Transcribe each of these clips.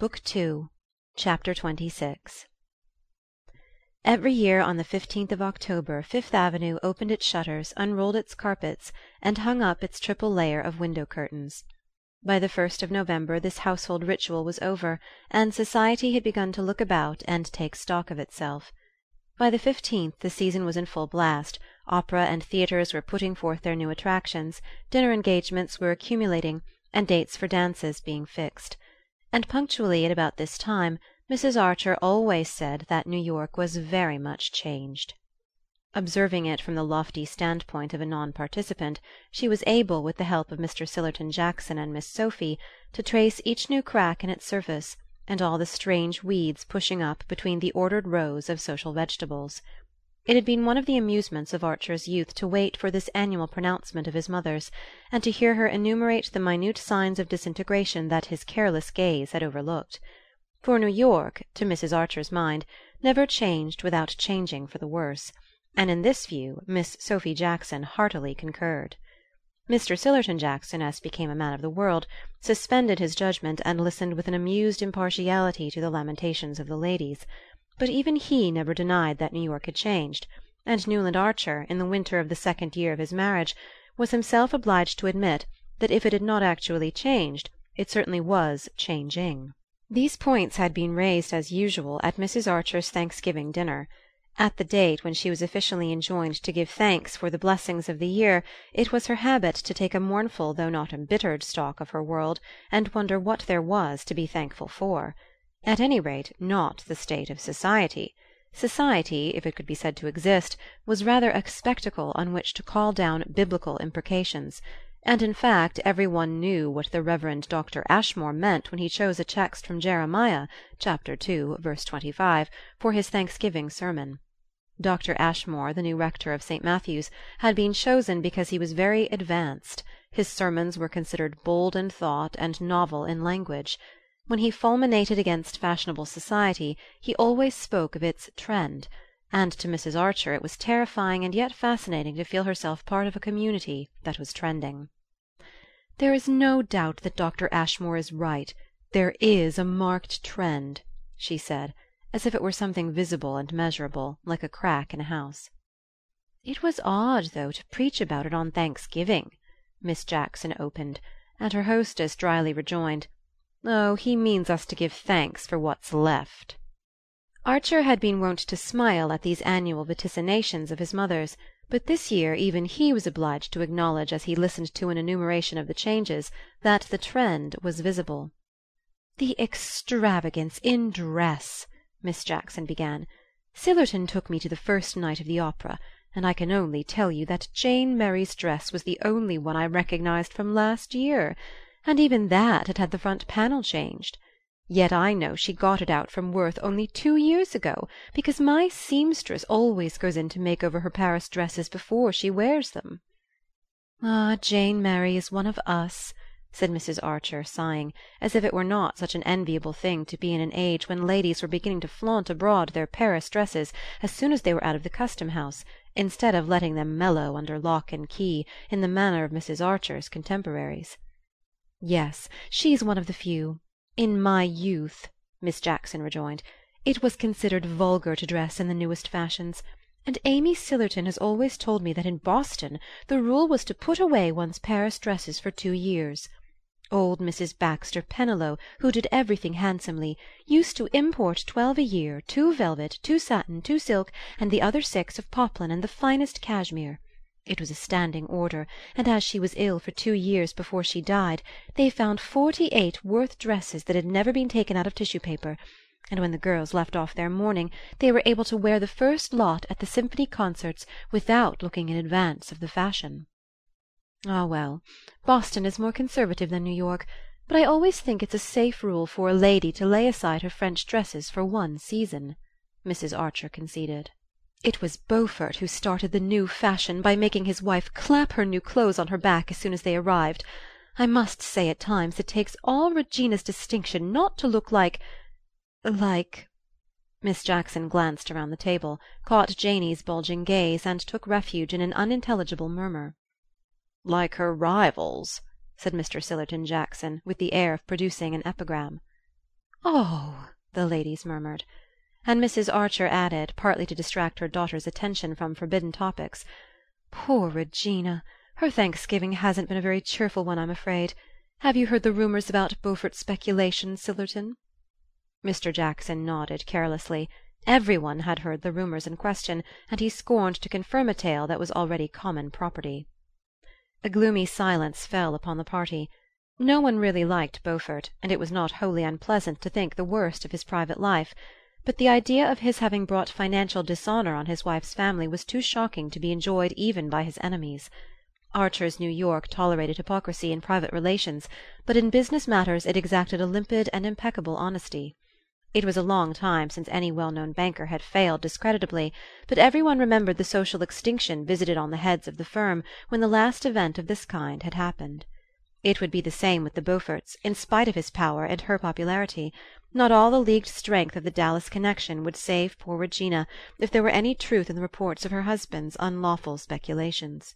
Book Two, Chapter XXVI Every year on the fifteenth of October Fifth Avenue opened its shutters, unrolled its carpets, and hung up its triple layer of window curtains. By the first of November this household ritual was over, and society had begun to look about and take stock of itself. By the fifteenth the season was in full blast; opera and theatres were putting forth their new attractions, dinner engagements were accumulating, and dates for dances being fixed and punctually at about this time Mrs. Archer always said that New York was very much changed. Observing it from the lofty standpoint of a non participant, she was able, with the help of Mr. Sillerton Jackson and Miss Sophy, to trace each new crack in its surface, and all the strange weeds pushing up between the ordered rows of social vegetables. It had been one of the amusements of Archer's youth to wait for this annual pronouncement of his mother's, and to hear her enumerate the minute signs of disintegration that his careless gaze had overlooked. For New York, to Mrs. Archer's mind, never changed without changing for the worse, and in this view Miss Sophy Jackson heartily concurred. Mr. Sillerton Jackson, as became a man of the world, suspended his judgment and listened with an amused impartiality to the lamentations of the ladies but even he never denied that New York had changed, and Newland Archer, in the winter of the second year of his marriage, was himself obliged to admit that if it had not actually changed it certainly was changing. These points had been raised as usual at Mrs. Archer's Thanksgiving dinner. At the date when she was officially enjoined to give thanks for the blessings of the year it was her habit to take a mournful though not embittered stock of her world and wonder what there was to be thankful for. At any rate not the state of society. Society, if it could be said to exist, was rather a spectacle on which to call down biblical imprecations; and in fact every one knew what the Reverend Dr. Ashmore meant when he chose a text from Jeremiah (chapter ii. verse 25) for his Thanksgiving sermon. Dr. Ashmore, the new rector of St. Matthew's, had been chosen because he was very "advanced"; his sermons were considered bold in thought and novel in language. When he fulminated against fashionable society he always spoke of its "trend"; and to Mrs. Archer it was terrifying and yet fascinating to feel herself part of a community that was trending. "There is no doubt that Dr. Ashmore is right. There is a marked trend," she said, as if it were something visible and measurable, like a crack in a house. "It was odd, though, to preach about it on Thanksgiving," Miss Jackson opened; and her hostess dryly rejoined. "Oh, he means us to give thanks for what's left." Archer had been wont to smile at these annual vaticinations of his mother's, but this year even he was obliged to acknowledge as he listened to an enumeration of the changes that the trend was visible. "The extravagance in dress!" Miss Jackson began. "Sillerton took me to the first night of the opera, and I can only tell you that Jane Merry's dress was the only one I recognized from last year and even that had had the front panel changed. Yet I know she got it out from Worth only two years ago, because my seamstress always goes in to make over her Paris dresses before she wears them." "Ah, Jane Merry is one of us," said Mrs. Archer, sighing, as if it were not such an enviable thing to be in an age when ladies were beginning to flaunt abroad their Paris dresses as soon as they were out of the custom house, instead of letting them mellow under lock and key, in the manner of Mrs. Archer's contemporaries. "Yes, she's one of the few. In my youth," Miss Jackson rejoined, "it was considered vulgar to dress in the newest fashions; and Amy Sillerton has always told me that in Boston the rule was to put away one's Paris dresses for two years. Old Mrs. Baxter Pennilow, who did everything handsomely, used to import twelve a year, two velvet, two satin, two silk, and the other six of poplin and the finest cashmere. It was a standing order, and as she was ill for two years before she died they found forty eight Worth dresses that had never been taken out of tissue paper, and when the girls left off their mourning they were able to wear the first lot at the Symphony concerts without looking in advance of the fashion. Ah well, Boston is more conservative than New York, but I always think it's a safe rule for a lady to lay aside her French dresses for one season," Mrs. Archer conceded. It was Beaufort who started the new fashion by making his wife clap her new clothes on her back as soon as they arrived. I must say at times it takes all Regina's distinction not to look like like Miss Jackson glanced around the table, caught Janey's bulging gaze, and took refuge in an unintelligible murmur. "Like her rivals," said Mr. Sillerton Jackson, with the air of producing an epigram. "Oh!" the ladies murmured; and Mrs. Archer added, partly to distract her daughter's attention from forbidden topics: "Poor Regina! Her Thanksgiving hasn't been a very cheerful one, I'm afraid. Have you heard the rumors about Beaufort's speculation, Sillerton?" Mr. Jackson nodded carelessly. Everyone had heard the rumors in question, and he scorned to confirm a tale that was already common property. A gloomy silence fell upon the party. No one really liked Beaufort, and it was not wholly unpleasant to think the worst of his private life; but the idea of his having brought financial dishonor on his wife's family was too shocking to be enjoyed even by his enemies. Archer's New York tolerated hypocrisy in private relations, but in business matters it exacted a limpid and impeccable honesty. It was a long time since any well known banker had failed discreditably, but every one remembered the social extinction visited on the heads of the firm when the last event of this kind had happened. It would be the same with the Beauforts, in spite of his power and her popularity; not all the leagued strength of the Dallas connection would save poor Regina if there were any truth in the reports of her husband's unlawful speculations.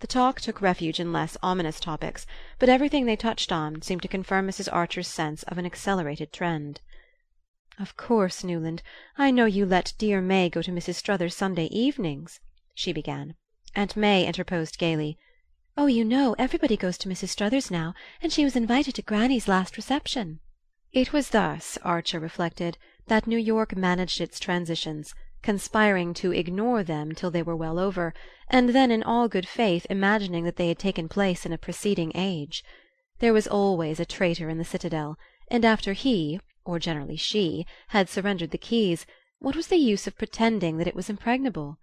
The talk took refuge in less ominous topics, but everything they touched on seemed to confirm Mrs. Archer's sense of an accelerated trend. "Of course, Newland, I know you let dear May go to Mrs. Struthers's Sunday evenings," she began; and May interposed gaily. "Oh, you know, everybody goes to Mrs. Struthers's now, and she was invited to granny's last reception." It was thus, Archer reflected, that New York managed its transitions, conspiring to ignore them till they were well over, and then in all good faith imagining that they had taken place in a preceding age. There was always a traitor in the citadel, and after he, or generally she, had surrendered the keys, what was the use of pretending that it was impregnable?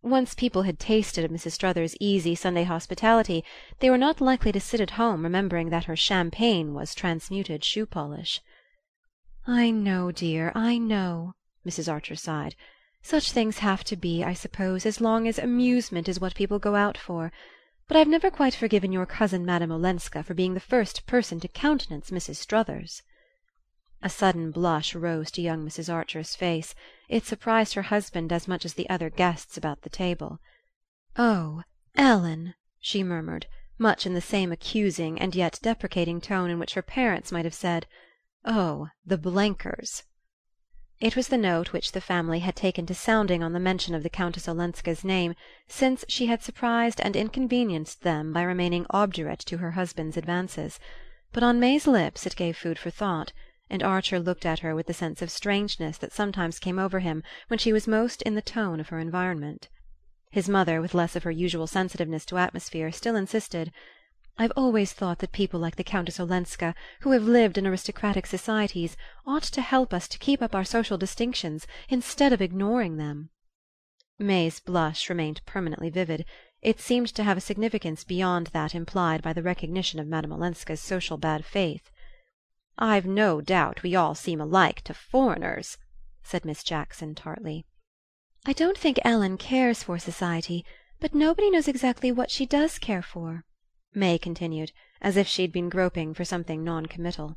Once people had tasted of Mrs. Struthers's easy Sunday hospitality they were not likely to sit at home remembering that her champagne was transmuted shoe polish. "I know, dear, I know," Mrs. Archer sighed. "Such things have to be, I suppose, as long as amusement is what people go out for. But I've never quite forgiven your cousin Madame Olenska for being the first person to countenance Mrs. Struthers." A sudden blush rose to young Mrs. Archer's face; it surprised her husband as much as the other guests about the table. "Oh, Ellen!" she murmured, much in the same accusing and yet deprecating tone in which her parents might have said, "Oh, the Blenkers!" It was the note which the family had taken to sounding on the mention of the Countess Olenska's name, since she had surprised and inconvenienced them by remaining obdurate to her husband's advances; but on May's lips it gave food for thought and Archer looked at her with the sense of strangeness that sometimes came over him when she was most in the tone of her environment. His mother, with less of her usual sensitiveness to atmosphere, still insisted: "I've always thought that people like the Countess Olenska, who have lived in aristocratic societies, ought to help us to keep up our social distinctions, instead of ignoring them." May's blush remained permanently vivid; it seemed to have a significance beyond that implied by the recognition of Madame Olenska's social bad faith. "I've no doubt we all seem alike to foreigners," said Miss Jackson tartly. "I don't think Ellen cares for society, but nobody knows exactly what she does care for," May continued, as if she had been groping for something non committal.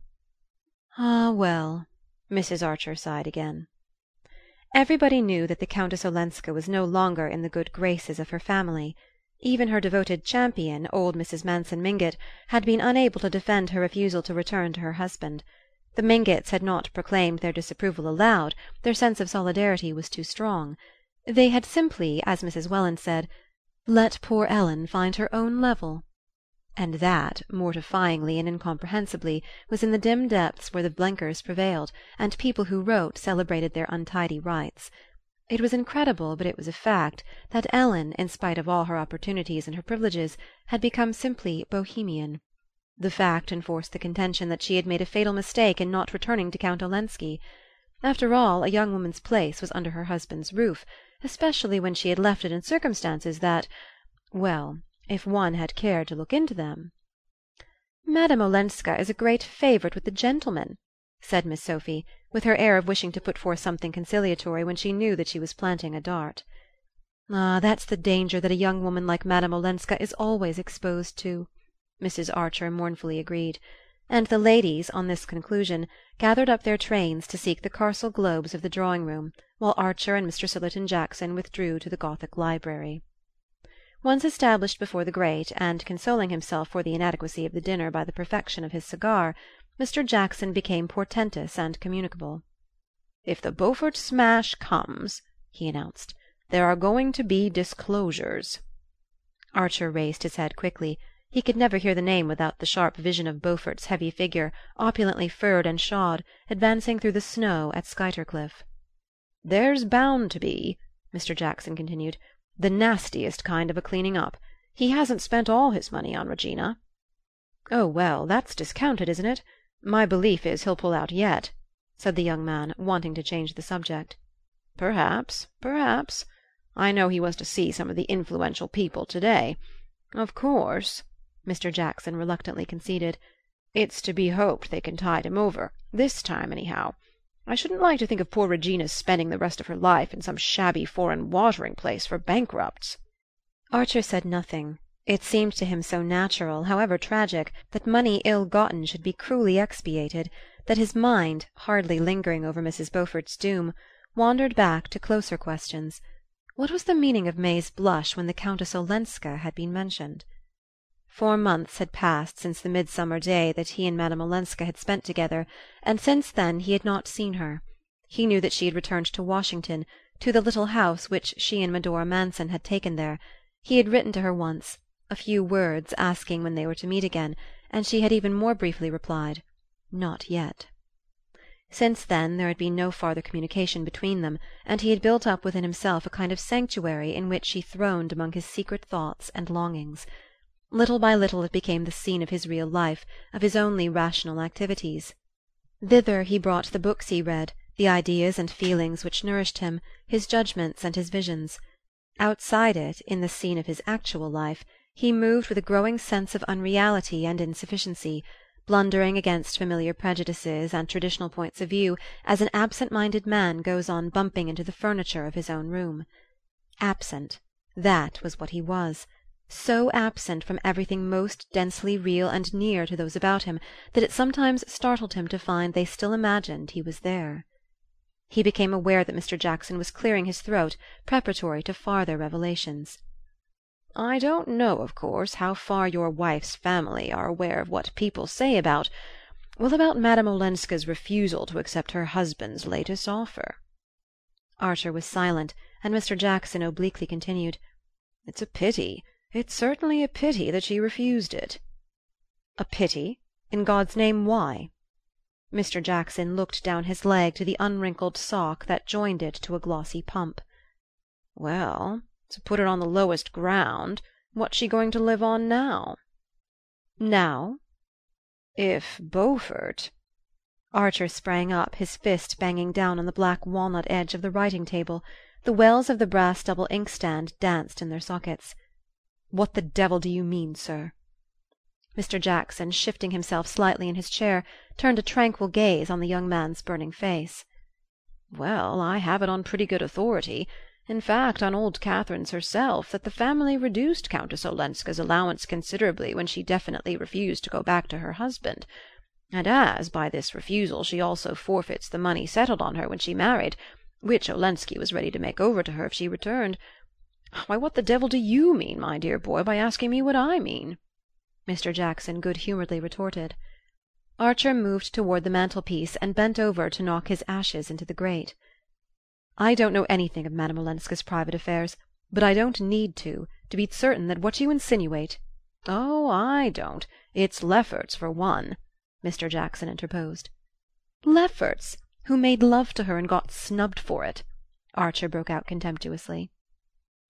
"Ah, well," Mrs. Archer sighed again. Everybody knew that the Countess Olenska was no longer in the good graces of her family. Even her devoted champion, old Mrs. Manson Mingott, had been unable to defend her refusal to return to her husband. The Mingotts had not proclaimed their disapproval aloud; their sense of solidarity was too strong. They had simply, as Mrs. Welland said, "let poor Ellen find her own level." And that, mortifyingly and incomprehensibly, was in the dim depths where the Blenkers prevailed, and people who wrote celebrated their untidy rites. It was incredible, but it was a fact, that Ellen, in spite of all her opportunities and her privileges, had become simply Bohemian. The fact enforced the contention that she had made a fatal mistake in not returning to Count Olenski. After all, a young woman's place was under her husband's roof, especially when she had left it in circumstances that well, if one had cared to look into them "Madame Olenska is a great favourite with the gentlemen," said Miss Sophy with her air of wishing to put forth something conciliatory when she knew that she was planting a dart. "Ah, that's the danger that a young woman like Madame Olenska is always exposed to," Mrs. Archer mournfully agreed; and the ladies, on this conclusion, gathered up their trains to seek the Carcel globes of the drawing room, while Archer and Mr. Sillerton Jackson withdrew to the Gothic library. Once established before the grate, and consoling himself for the inadequacy of the dinner by the perfection of his cigar, Mr. Jackson became portentous and communicable. "If the Beaufort smash comes," he announced, "there are going to be disclosures." Archer raised his head quickly. He could never hear the name without the sharp vision of Beaufort's heavy figure, opulently furred and shod, advancing through the snow at Skuytercliff. "There's bound to be," Mr. Jackson continued, "the nastiest kind of a cleaning up. He hasn't spent all his money on Regina." "Oh, well, that's discounted, isn't it? My belief is he'll pull out yet," said the young man, wanting to change the subject. "Perhaps, perhaps. I know he was to see some of the influential people to day. Of course," Mr. Jackson reluctantly conceded, "it's to be hoped they can tide him over this time, anyhow. I shouldn't like to think of poor Regina's spending the rest of her life in some shabby foreign watering place for bankrupts." Archer said nothing. It seemed to him so natural, however tragic, that money ill gotten should be cruelly expiated, that his mind, hardly lingering over Mrs. Beaufort's doom, wandered back to closer questions. What was the meaning of May's blush when the Countess Olenska had been mentioned? Four months had passed since the midsummer day that he and Madame Olenska had spent together, and since then he had not seen her. He knew that she had returned to Washington, to the little house which she and Medora Manson had taken there. He had written to her once a few words, asking when they were to meet again, and she had even more briefly replied, "Not yet." Since then there had been no farther communication between them, and he had built up within himself a kind of sanctuary in which he throned among his secret thoughts and longings. Little by little it became the scene of his real life, of his only rational activities. Thither he brought the books he read, the ideas and feelings which nourished him, his judgments and his visions. Outside it, in the scene of his actual life he moved with a growing sense of unreality and insufficiency, blundering against familiar prejudices and traditional points of view as an absent-minded man goes on bumping into the furniture of his own room. Absent that was what he was so absent from everything most densely real and near to those about him that it sometimes startled him to find they still imagined he was there. He became aware that Mr. Jackson was clearing his throat preparatory to farther revelations. I don't know, of course, how far your wife's family are aware of what people say about well, about Madame Olenska's refusal to accept her husband's latest offer." Archer was silent, and Mr. Jackson obliquely continued: "It's a pity it's certainly a pity that she refused it." "A pity? In God's name, why?" Mr. Jackson looked down his leg to the unwrinkled sock that joined it to a glossy pump. "Well to put it on the lowest ground, what's she going to live on now?" "Now?" "If Beaufort Archer sprang up, his fist banging down on the black walnut edge of the writing table. The wells of the brass double inkstand danced in their sockets. "What the devil do you mean, sir?" Mr. Jackson, shifting himself slightly in his chair, turned a tranquil gaze on the young man's burning face. "Well, I have it on pretty good authority in fact on old Catherine's herself, that the family reduced Countess Olenska's allowance considerably when she definitely refused to go back to her husband; and as, by this refusal, she also forfeits the money settled on her when she married, which Olenski was ready to make over to her if she returned why, what the devil do you mean, my dear boy, by asking me what I mean?" Mr. Jackson good-humouredly retorted. Archer moved toward the mantelpiece and bent over to knock his ashes into the grate. I don't know anything of Madame Olenska's private affairs, but I don't need to, to be certain that what you insinuate "Oh, I don't. It's Lefferts, for one," Mr. Jackson interposed. "Lefferts, who made love to her and got snubbed for it!" Archer broke out contemptuously.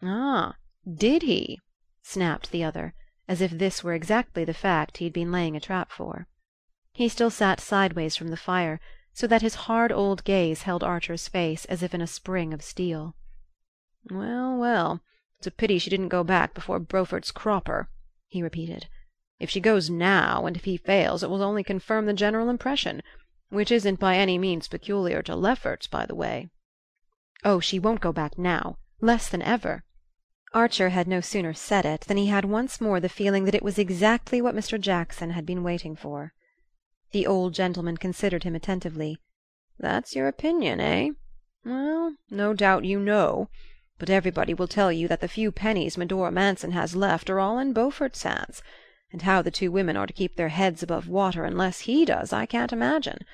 "Ah, did he?" snapped the other, as if this were exactly the fact he had been laying a trap for. He still sat sideways from the fire so that his hard old gaze held Archer's face as if in a spring of steel. "Well, well, it's a pity she didn't go back before Beaufort's cropper," he repeated. "If she goes now, and if he fails, it will only confirm the general impression which isn't by any means peculiar to Lefferts, by the way." "Oh, she won't go back now less than ever!" Archer had no sooner said it than he had once more the feeling that it was exactly what Mr. Jackson had been waiting for. The old gentleman considered him attentively. "That's your opinion, eh? Well, no doubt you know; but everybody will tell you that the few pennies Medora Manson has left are all in Beaufort's hands; and how the two women are to keep their heads above water unless he does I can't imagine.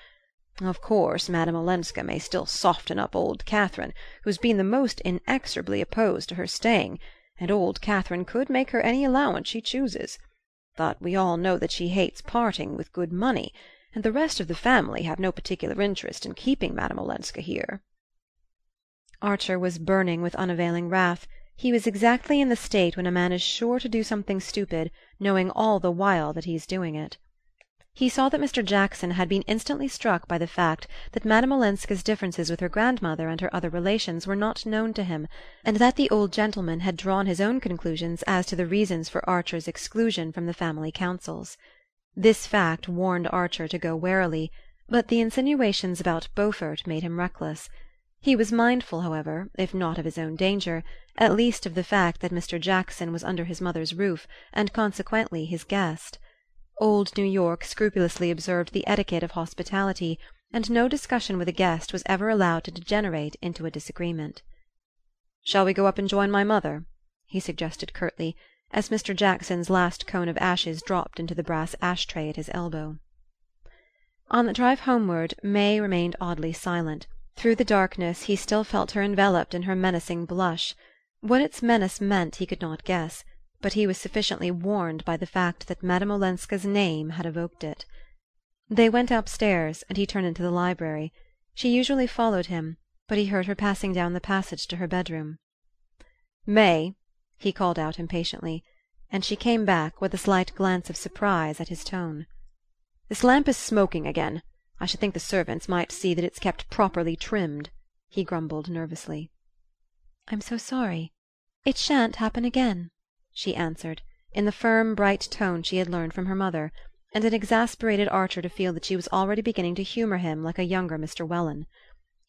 Of course Madame Olenska may still soften up old Catherine, who's been the most inexorably opposed to her staying, and old Catherine could make her any allowance she chooses; but we all know that she hates parting with good money, and the rest of the family have no particular interest in keeping Madame Olenska here." Archer was burning with unavailing wrath. He was exactly in the state when a man is sure to do something stupid, knowing all the while that he's doing it. He saw that Mr. Jackson had been instantly struck by the fact that Madame Olenska's differences with her grandmother and her other relations were not known to him, and that the old gentleman had drawn his own conclusions as to the reasons for Archer's exclusion from the family councils. This fact warned Archer to go warily, but the insinuations about Beaufort made him reckless. He was mindful, however, if not of his own danger, at least of the fact that Mr. Jackson was under his mother's roof, and consequently his guest. Old New York scrupulously observed the etiquette of hospitality, and no discussion with a guest was ever allowed to degenerate into a disagreement. "Shall we go up and join my mother?" he suggested curtly, as Mr. Jackson's last cone of ashes dropped into the brass ash tray at his elbow. On the drive homeward May remained oddly silent. Through the darkness he still felt her enveloped in her menacing blush. What its menace meant he could not guess but he was sufficiently warned by the fact that Madame Olenska's name had evoked it. They went upstairs, and he turned into the library. She usually followed him, but he heard her passing down the passage to her bedroom. "May!" he called out impatiently, and she came back with a slight glance of surprise at his tone. "This lamp is smoking again. I should think the servants might see that it's kept properly trimmed," he grumbled nervously. "I'm so sorry. It shan't happen again." She answered, in the firm bright tone she had learned from her mother, and it exasperated Archer to feel that she was already beginning to humour him like a younger Mr. Welland.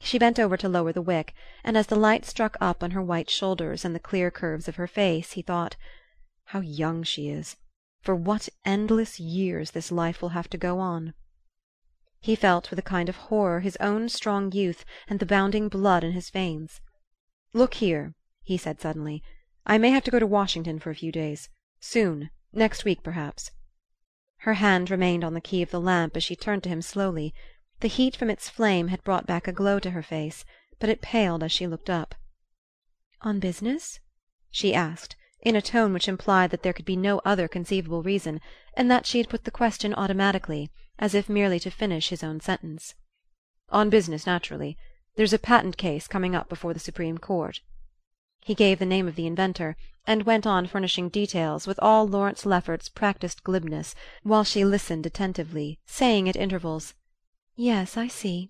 She bent over to lower the wick, and as the light struck up on her white shoulders and the clear curves of her face he thought: "How young she is! For what endless years this life will have to go on!" He felt with a kind of horror his own strong youth and the bounding blood in his veins. "Look here," he said suddenly. I may have to go to Washington for a few days. Soon. Next week, perhaps." Her hand remained on the key of the lamp as she turned to him slowly. The heat from its flame had brought back a glow to her face, but it paled as she looked up. "On business?" she asked, in a tone which implied that there could be no other conceivable reason, and that she had put the question automatically, as if merely to finish his own sentence. "On business, naturally. There's a patent case coming up before the Supreme Court. He gave the name of the inventor, and went on furnishing details with all Lawrence Lefferts's practised glibness, while she listened attentively, saying at intervals: "Yes, I see."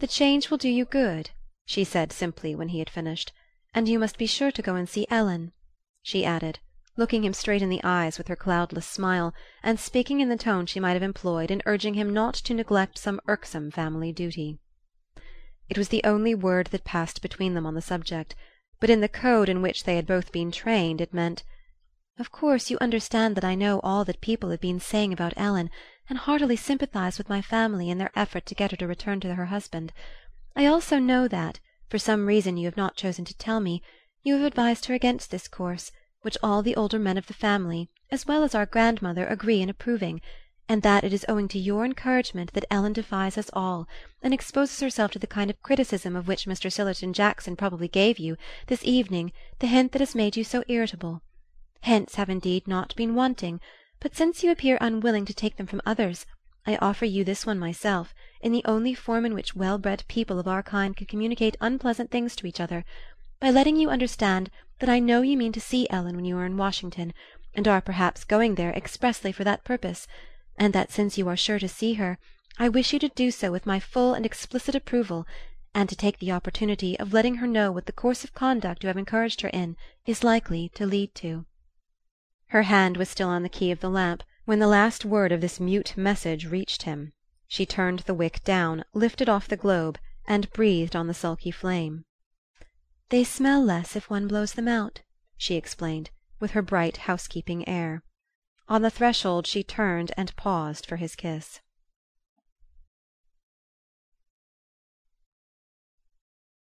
"The change will do you good," she said simply when he had finished. "And you must be sure to go and see Ellen," she added, looking him straight in the eyes with her cloudless smile, and speaking in the tone she might have employed in urging him not to neglect some irksome family duty. It was the only word that passed between them on the subject but in the code in which they had both been trained it meant "Of course you understand that I know all that people have been saying about Ellen, and heartily sympathize with my family in their effort to get her to return to her husband. I also know that, for some reason you have not chosen to tell me, you have advised her against this course, which all the older men of the family, as well as our grandmother, agree in approving and that it is owing to your encouragement that Ellen defies us all, and exposes herself to the kind of criticism of which Mr. Sillerton Jackson probably gave you, this evening, the hint that has made you so irritable. Hints have indeed not been wanting, but since you appear unwilling to take them from others, I offer you this one myself, in the only form in which well bred people of our kind can communicate unpleasant things to each other, by letting you understand that I know you mean to see Ellen when you are in Washington, and are perhaps going there expressly for that purpose and that since you are sure to see her, I wish you to do so with my full and explicit approval, and to take the opportunity of letting her know what the course of conduct you have encouraged her in is likely to lead to." Her hand was still on the key of the lamp when the last word of this mute message reached him. She turned the wick down, lifted off the globe, and breathed on the sulky flame. "They smell less if one blows them out," she explained, with her bright housekeeping air. On the threshold she turned and paused for his kiss.